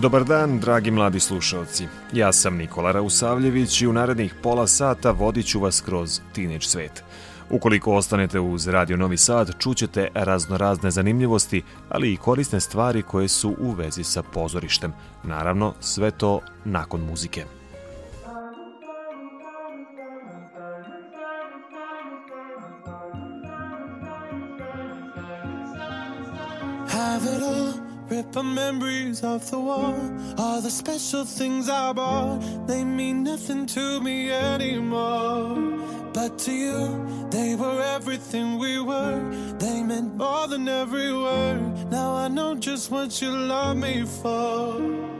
Dobar dan, dragi mladi slušalci. Ja sam Nikola Rausavljević i u narednih pola sata vodit ću vas kroz Teenage svet. Ukoliko ostanete uz Radio Novi Sad, čućete raznorazne zanimljivosti, ali i korisne stvari koje su u vezi sa pozorištem. Naravno, sve to nakon muzike. Have it all, our memories off the wall. All the special things I bought, they mean nothing to me anymore. But to you, they were everything we were. They meant more than every word. Now I know just what you love me for.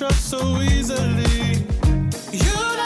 trust so easily. You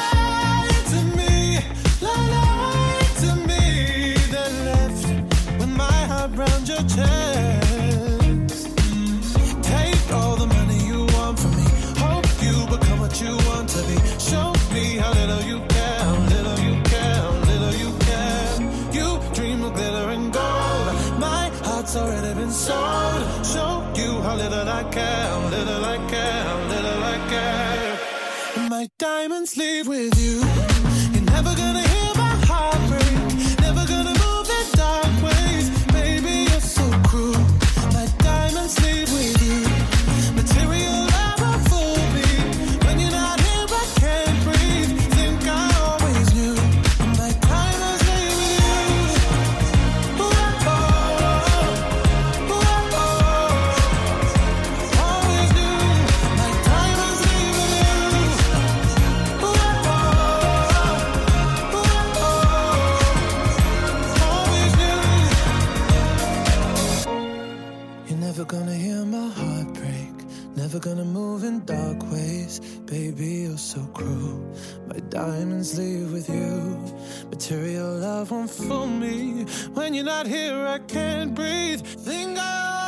gonna move in dark ways. Baby, you're so cruel. My diamonds leave with you. Material love won't fool me. When you're not here, I can't breathe. Think I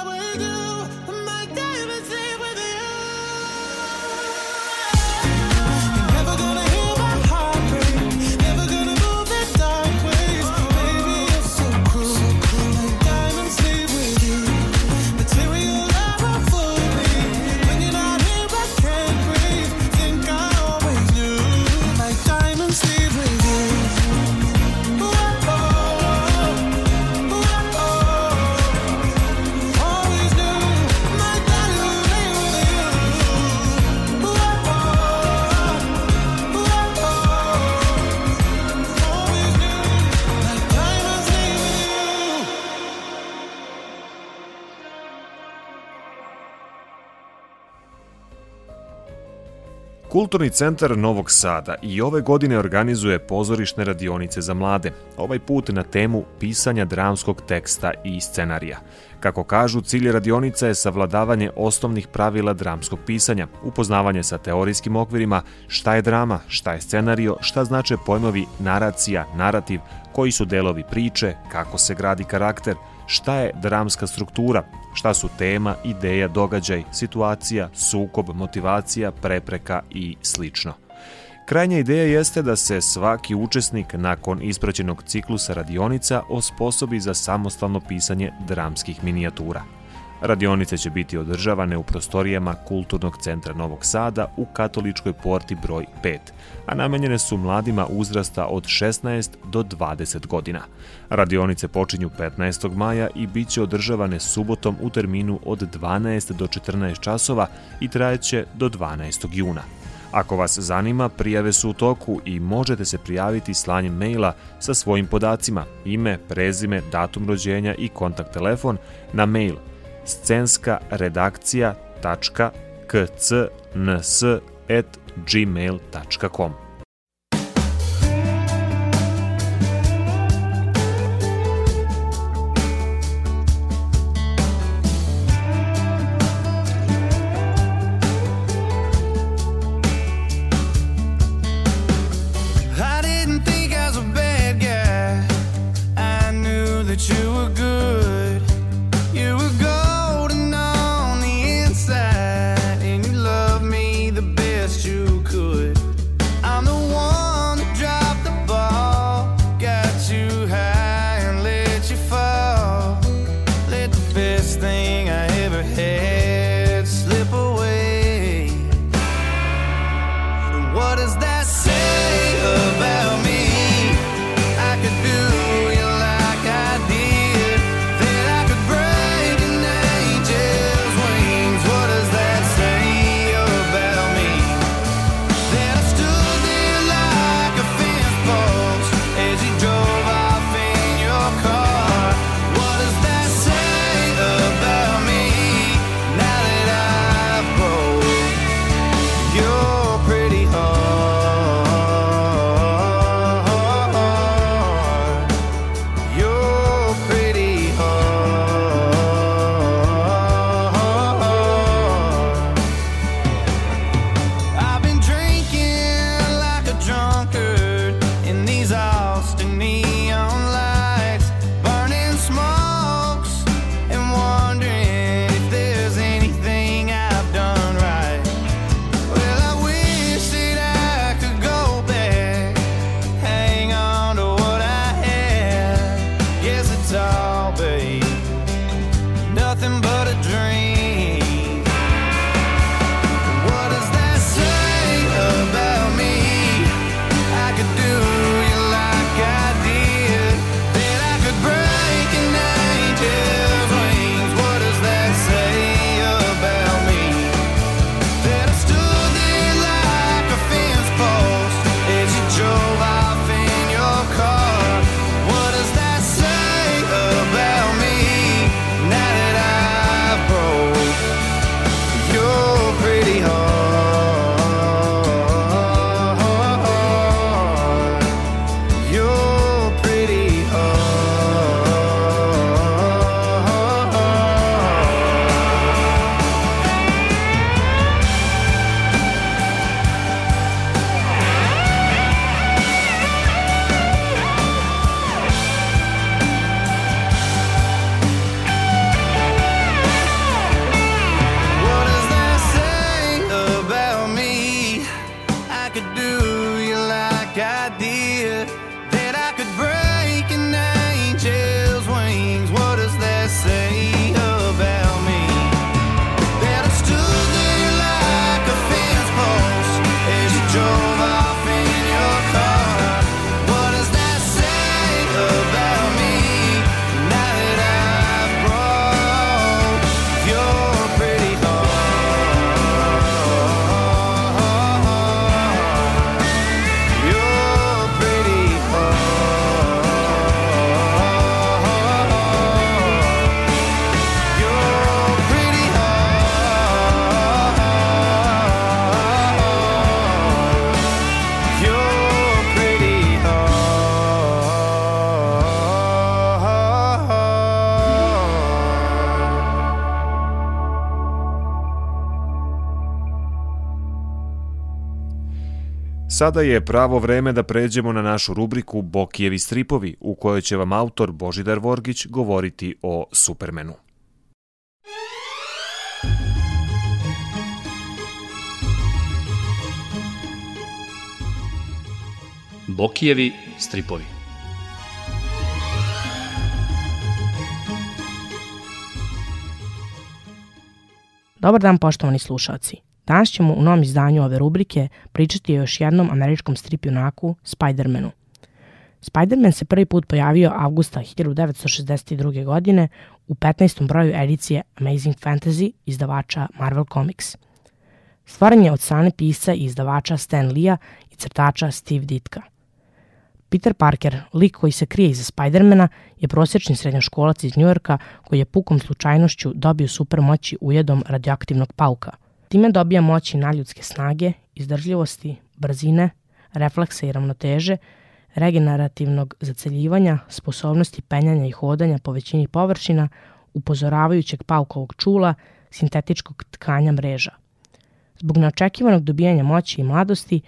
Kulturni centar Novog Sada i ove godine organizuje pozorišne radionice za mlade, ovaj put na temu pisanja dramskog teksta i scenarija. Kako kažu, cilj radionica je savladavanje osnovnih pravila dramskog pisanja, upoznavanje sa teorijskim okvirima, šta je drama, šta je scenario, šta znače pojmovi naracija, narativ, koji su delovi priče, kako se gradi karakter, šta je dramska struktura, šta su tema, ideja, događaj, situacija, sukob, motivacija, prepreka i slično. Krajnja ideja jeste da se svaki učesnik nakon ispraćenog ciklusa radionica osposobi za samostalno pisanje dramskih minijatura. Radionice će biti održavane u prostorijama Kulturnog centra Novog Sada u Katoličkoj porti broj 5, a namenjene su mladima uzrasta od 16 do 20 godina. Radionice počinju 15. maja i bit će održavane subotom u terminu od 12 do 14 časova i trajeće do 12. juna. Ako vas zanima, prijave su u toku i možete se prijaviti slanjem maila sa svojim podacima, ime, prezime, datum rođenja i kontakt telefon na mail scenska redakcija.kcns@gmail.com. Sada je pravo vreme da pređemo na našu rubriku Bokijevi stripovi, u kojoj će vam autor Božidar Vorgić govoriti o Supermenu. Bokijevi stripovi. Dobar dan poštovani slušalci. Danas ćemo u novom izdanju ove rubrike pričati o još jednom američkom strip junaku, Spidermanu. Spiderman se prvi put pojavio avgusta 1962. godine u 15. broju edicije Amazing Fantasy izdavača Marvel Comics. Stvaran je od strane pisca i izdavača Stan Lee-a i crtača Steve Ditka. Peter Parker, lik koji se krije iza Spidermana, je prosječni srednjoškolac iz Njujorka koji je pukom slučajnošću dobio super moći ujedom radioaktivnog pauka. Time dobija moći naljudske snage, izdržljivosti, brzine, refleksa i ravnoteže, regenerativnog zaceljivanja, sposobnosti penjanja i hodanja po većini površina, upozoravajućeg paukovog čula, sintetičkog tkanja mreža. Zbog neočekivanog dobijanja moći i mladosti,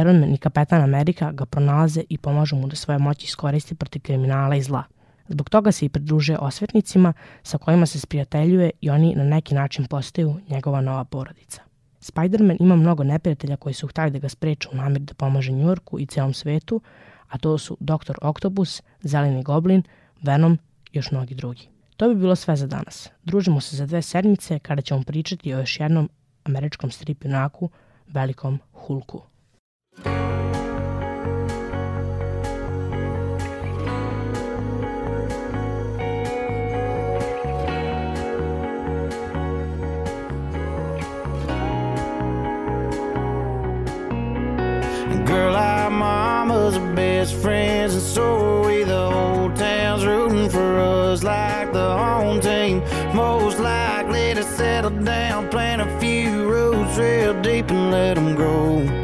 Iron Man i Kapetan Amerika ga pronalaze i pomažu mu da svoje moći iskoristi protiv kriminala i zla. Zbog toga se i pridružuje osvetnicima sa kojima se sprijateljuje i oni na neki način postaju njegova nova porodica. Spider-Man ima mnogo neprijatelja koji su htali da ga spreče u namir da pomaže Njurku i celom svetu, a to su Dr. Octopus, Zeleni Goblin, Venom i još mnogi drugi. To bi bilo sve za danas. Družimo se za dve sedmice kada ćemo pričati o još jednom američkom strip junaku, velikom Hulku. Girl, settle down, plant a few roots real deep and let them grow.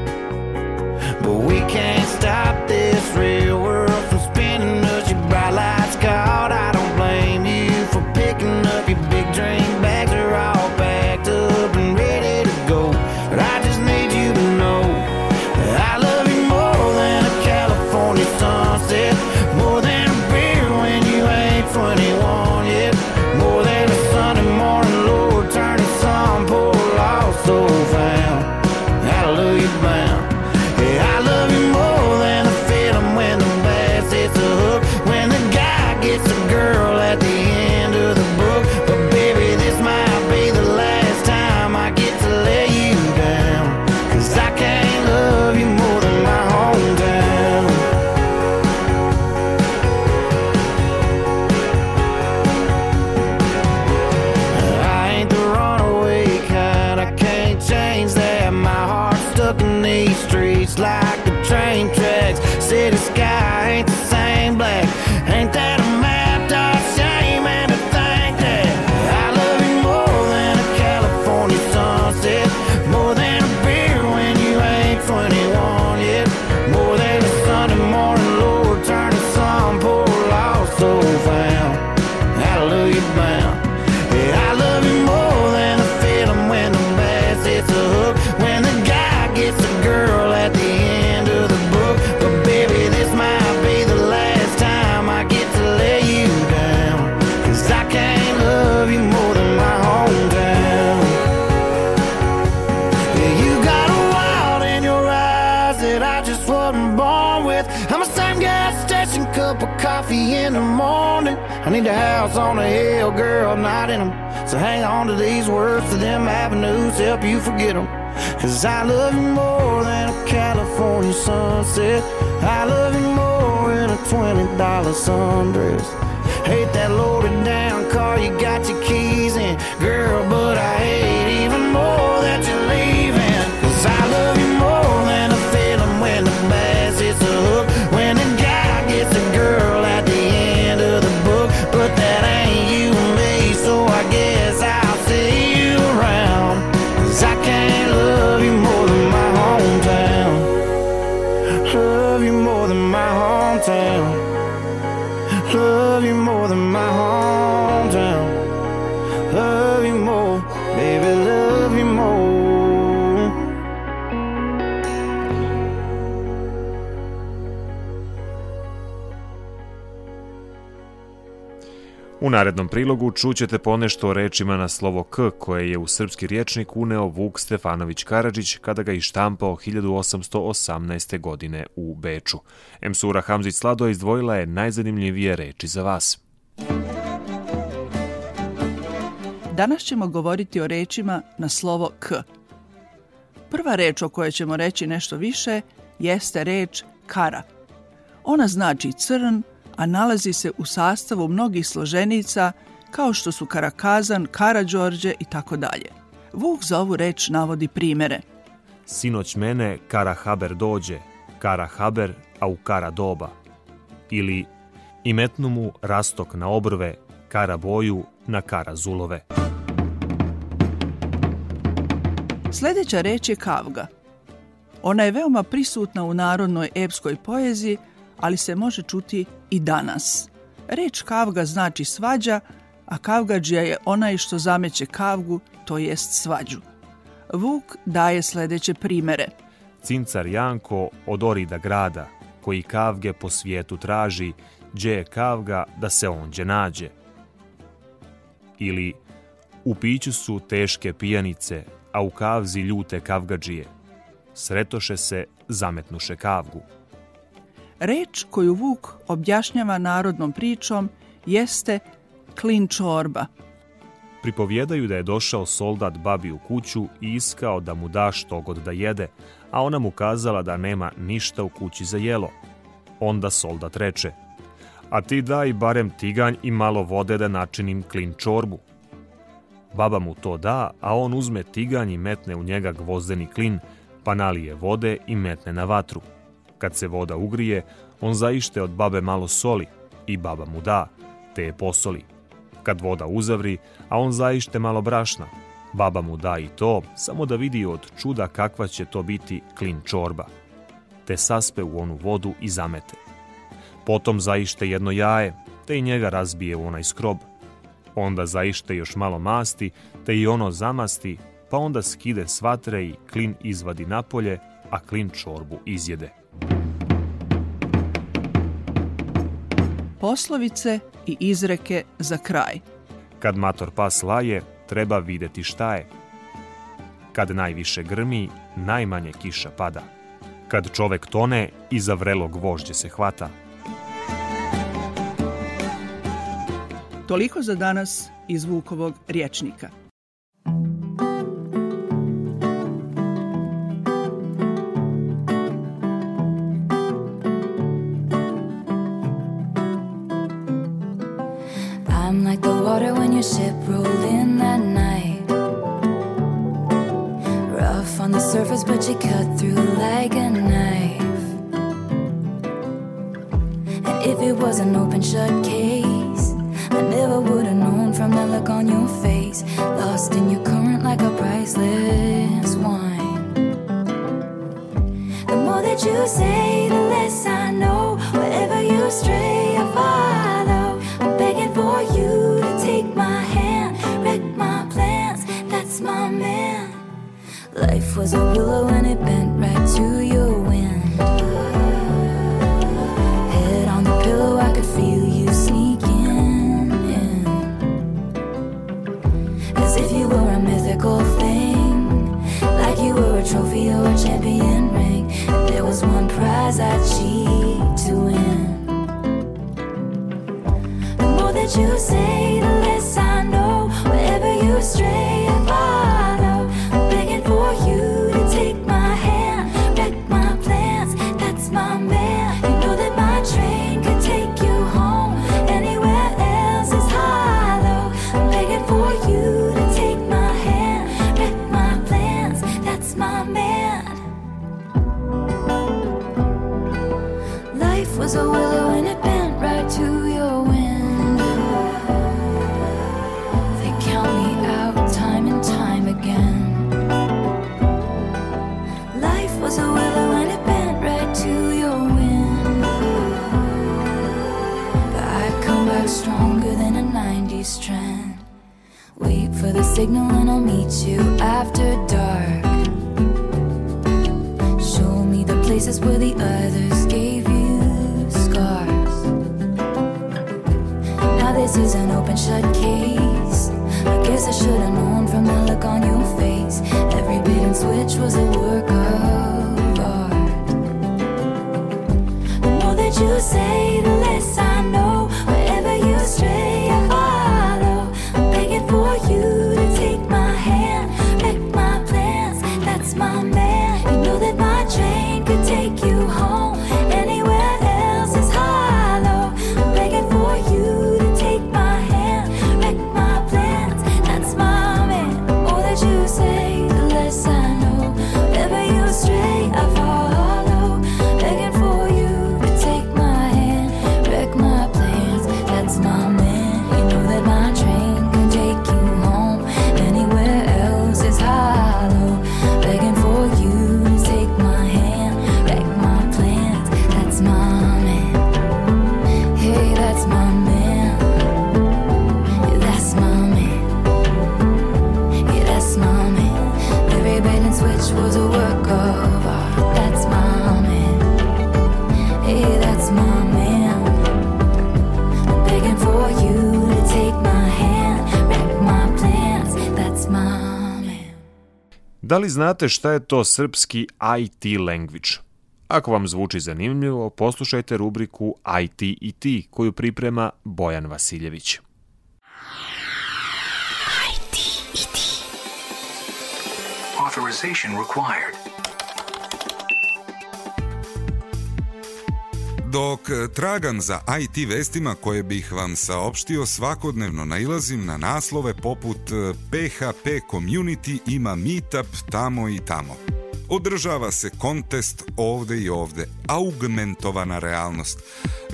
Need a house on a hill, girl, not in them. So hang on to these words to them avenues, help you forget them. Cause I love you more than a California sunset. I love you more than a $20 sundress. Hate that loaded down car you got your keys in, girl, U narednom prilogu čućete ponešto o rečima na slovo K koje je u srpski riječnik uneo Vuk Stefanović Karadžić kada ga ištampao 1818. godine u Beču. Emsura Hamzić Slado izdvojila je najzanimljivije reči za vas. Danas ćemo govoriti o rečima na slovo K. Prva reč o kojoj ćemo reći nešto više jeste reč kara. Ona znači crn, a nalazi se u sastavu mnogih složenica kao što su Karakazan, Karađorđe i tako dalje. Vuk za ovu reč navodi primere. Sinoć mene kara haber dođe, kara haber, a u kara doba. Ili i metnu mu rastok na obrve, kara boju na kara zulove. Sljedeća reč je kavga. Ona je veoma prisutna u narodnoj epskoj poeziji, ali se može čuti i danas. Reč kavga znači svađa, a kavgađija je onaj što zameće kavgu, to jest svađu. Vuk daje sljedeće primere. Cincar Janko od Orida grada, koji kavge po svijetu traži, gdje je kavga da se onđe nađe. Ili u piću su teške pijanice, a u kavzi ljute kavgađije. Sretoše se, zametnuše kavgu. Reč koju Vuk objašnjava narodnom pričom jeste klinčorba. Pripovjedaju da je došao soldat babi u kuću i iskao da mu da što god da jede, a ona mu kazala da nema ništa u kući za jelo. Onda soldat reče, a ti daj barem tiganj i malo vode da načinim klin čorbu. Baba mu to da, a on uzme tiganj i metne u njega gvozdeni klin, pa nalije vode i metne na vatru. Kad se voda ugrije, on zaište od babe malo soli i baba mu da, te je posoli. Kad voda uzavri, a on zaište malo brašna, baba mu da i to, samo da vidi od čuda kakva će to biti klin čorba. Te saspe u onu vodu i zamete. Potom zaište jedno jaje, te i njega razbije u onaj skrob. Onda zaište još malo masti, te i ono zamasti, pa onda skide s i klin izvadi napolje, a klin čorbu izjede. Poslovice i izreke za kraj. Kad mator pas laje, treba videti šta je. Kad najviše grmi, najmanje kiša pada. Kad čovek tone, iza vrelog vožđe se hvata. Toliko za danas iz Vukovog riječnika. jeune signal and I'll meet you after dark. Show me the places where the others gave you scars. Now this is an open shut case. I guess I should have known from the look on your face. Every bait and switch was a work of art. The more that you say, li znate šta je to srpski IT language? Ako vam zvuči zanimljivo, poslušajte rubriku IT i ti koju priprema Bojan Vasiljević. Authorization required. Dok e, tragam za IT vestima koje bih vam saopštio, svakodnevno nailazim na naslove poput e, PHP Community ima meetup tamo i tamo. Održava se kontest ovde i ovde, augmentovana realnost.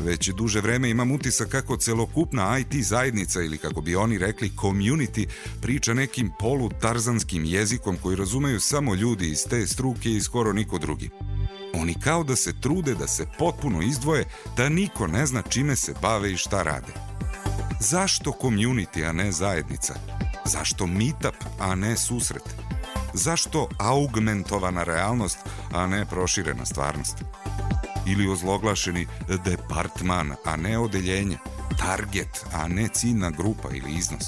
Već duže vreme imam utisak kako celokupna IT zajednica ili kako bi oni rekli community priča nekim polu-tarzanskim jezikom koji razumeju samo ljudi iz te struke i skoro niko drugi. Oni kao da se trude da se potpuno izdvoje, da niko ne zna čime se bave i šta rade. Zašto community, a ne zajednica? Zašto meetup, a ne susret? Zašto augmentovana realnost, a ne proširena stvarnost? Ili ozloglašeni departman, a ne odeljenje? Target, a ne ciljna grupa ili iznos?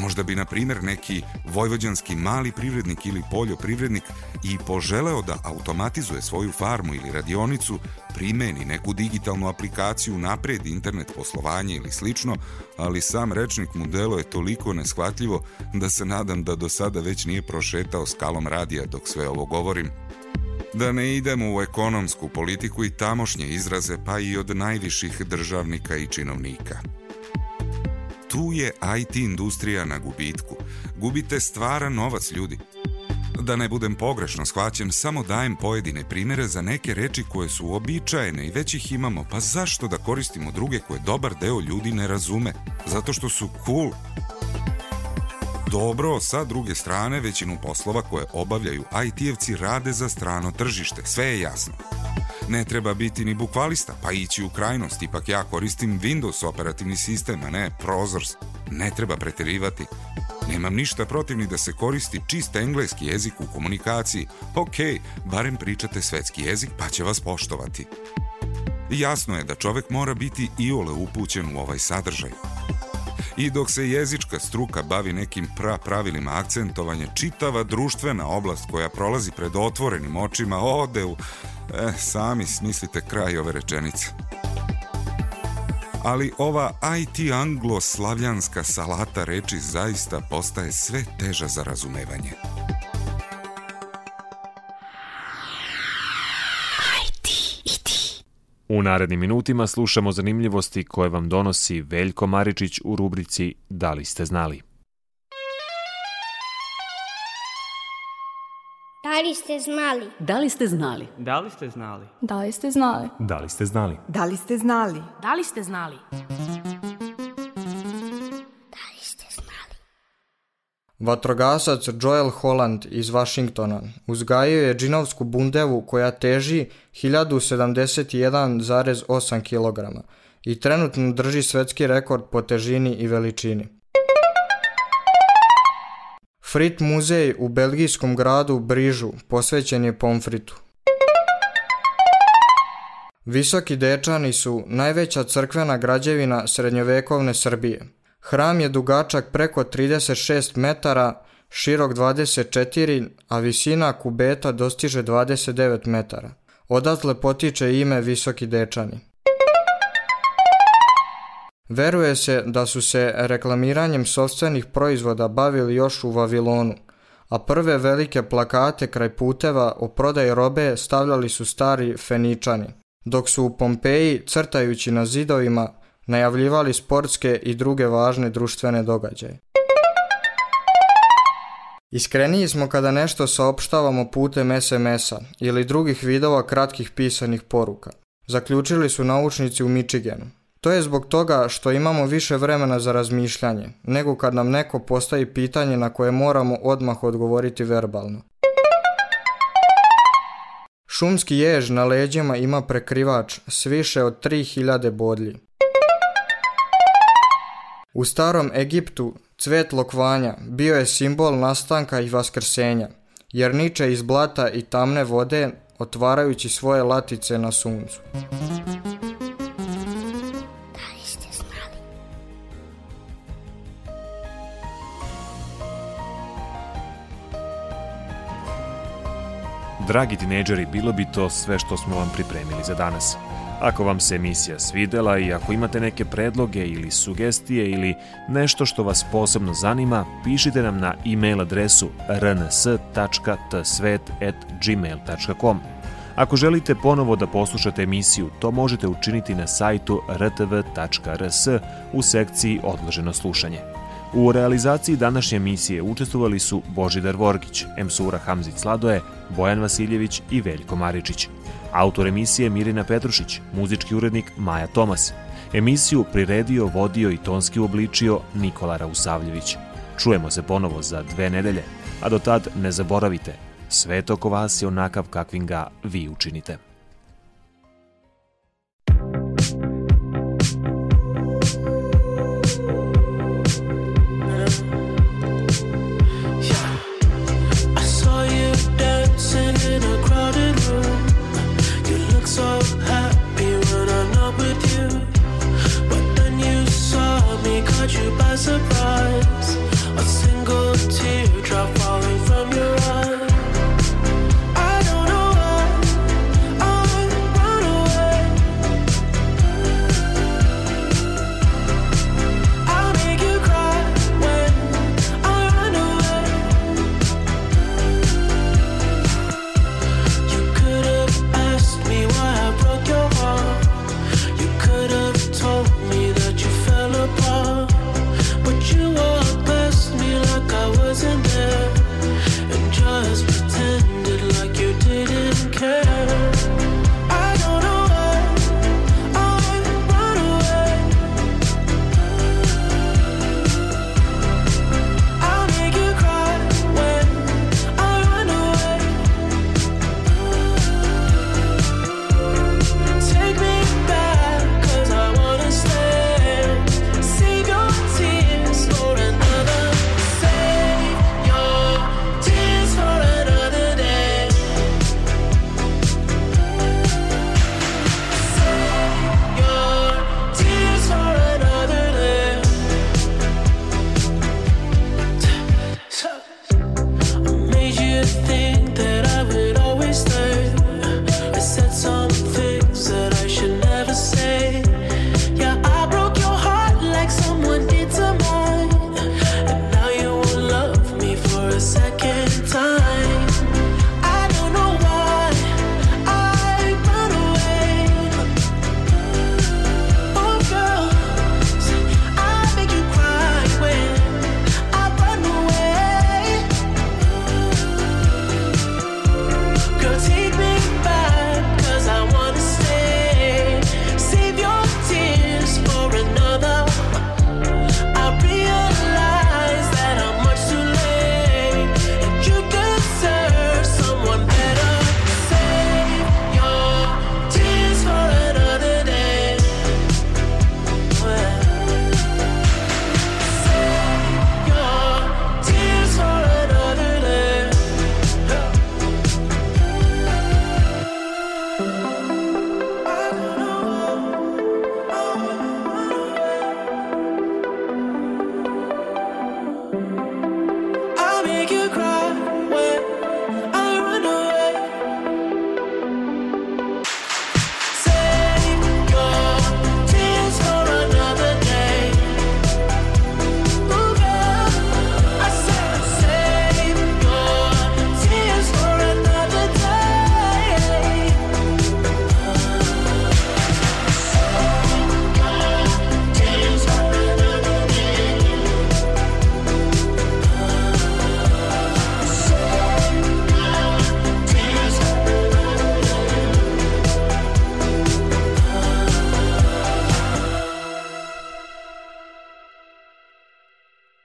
Možda bi, na primjer, neki vojvođanski mali privrednik ili poljoprivrednik i poželeo da automatizuje svoju farmu ili radionicu, primeni neku digitalnu aplikaciju, napredi internet poslovanje ili slično, ali sam rečnik mu delo je toliko neshvatljivo da se nadam da do sada već nije prošetao skalom radija dok sve ovo govorim. Da ne idemo u ekonomsku politiku i tamošnje izraze, pa i od najviših državnika i činovnika. Tu je IT industrija na gubitku. Gubite stvaran novac ljudi. Da ne budem pogrešno shvaćen, samo dajem pojedine primere za neke reči koje su uobičajene i već ih imamo, pa zašto da koristimo druge koje dobar deo ljudi ne razume? Zato što su cool. Dobro, sa druge strane, većinu poslova koje obavljaju IT-evci rade za strano tržište, sve je jasno. Ne treba biti ni bukvalista, pa ići u krajnost, ipak ja koristim Windows operativni sistem, a ne Prozors. Ne treba preterivati. Nemam ništa protiv ni da se koristi čist engleski jezik u komunikaciji. Ok, barem pričate svetski jezik, pa će vas poštovati. Jasno je da čovek mora biti iole upućen u ovaj sadržaj. I dok se jezička struka bavi nekim pra pravilima akcentovanja, čitava društvena oblast koja prolazi pred otvorenim očima ode u... E, sami smislite kraj ove rečenice. Ali ova IT anglo-slavljanska salata reči zaista postaje sve teža za razumevanje. U narednim minutima slušamo zanimljivosti koje vam donosi Veljko Maričić u rubrici Da li ste znali? Da li ste znali? Da li ste znali? Da li ste znali? Da li ste znali? Da li ste znali? Da li ste znali? Da li ste znali? Vatrogasac Joel Holland iz Vašingtona uzgajio je džinovsku bundevu koja teži 1071,8 kg i trenutno drži svetski rekord po težini i veličini. Frit muzej u belgijskom gradu Brižu posvećen je pomfritu. Visoki dečani su najveća crkvena građevina srednjovekovne Srbije. Hram je dugačak preko 36 metara, širok 24, a visina kubeta dostiže 29 metara. Odatle potiče ime Visoki dečani. Veruje se da su se reklamiranjem sobstvenih proizvoda bavili još u Vavilonu, a prve velike plakate kraj puteva o prodaji robe stavljali su stari Feničani, dok su u Pompeji, crtajući na zidovima, najavljivali sportske i druge važne društvene događaje. Iskreniji smo kada nešto saopštavamo putem SMS-a ili drugih vidova kratkih pisanih poruka. Zaključili su naučnici u Michiganu. To je zbog toga što imamo više vremena za razmišljanje, nego kad nam neko postavi pitanje na koje moramo odmah odgovoriti verbalno. Šumski jež na leđima ima prekrivač s više od 3000 bodlji. U starom Egiptu cvet lokvanja bio je simbol nastanka i vaskrsenja, jer niče iz blata i tamne vode otvarajući svoje latice na suncu. Dragi tinejdžeri, bilo bi to sve što smo vam pripremili za danas. Ako vam se emisija svidela i ako imate neke predloge ili sugestije ili nešto što vas posebno zanima, pišite nam na e-mail adresu rns.tsvet.gmail.com. Ako želite ponovo da poslušate emisiju, to možete učiniti na sajtu rtv.rs u sekciji Odloženo slušanje. U realizaciji današnje emisije učestvovali su Božidar Vorgić, Emsura Hamzić Sladoje, Bojan Vasiljević i Veljko Maričić. Autor emisije Mirina Petrušić, muzički urednik Maja Tomas. Emisiju priredio, vodio i tonski obličio Nikola Rausavljević. Čujemo se ponovo za dve nedelje, a do tad ne zaboravite, svet oko vas je onakav kakvim ga vi učinite.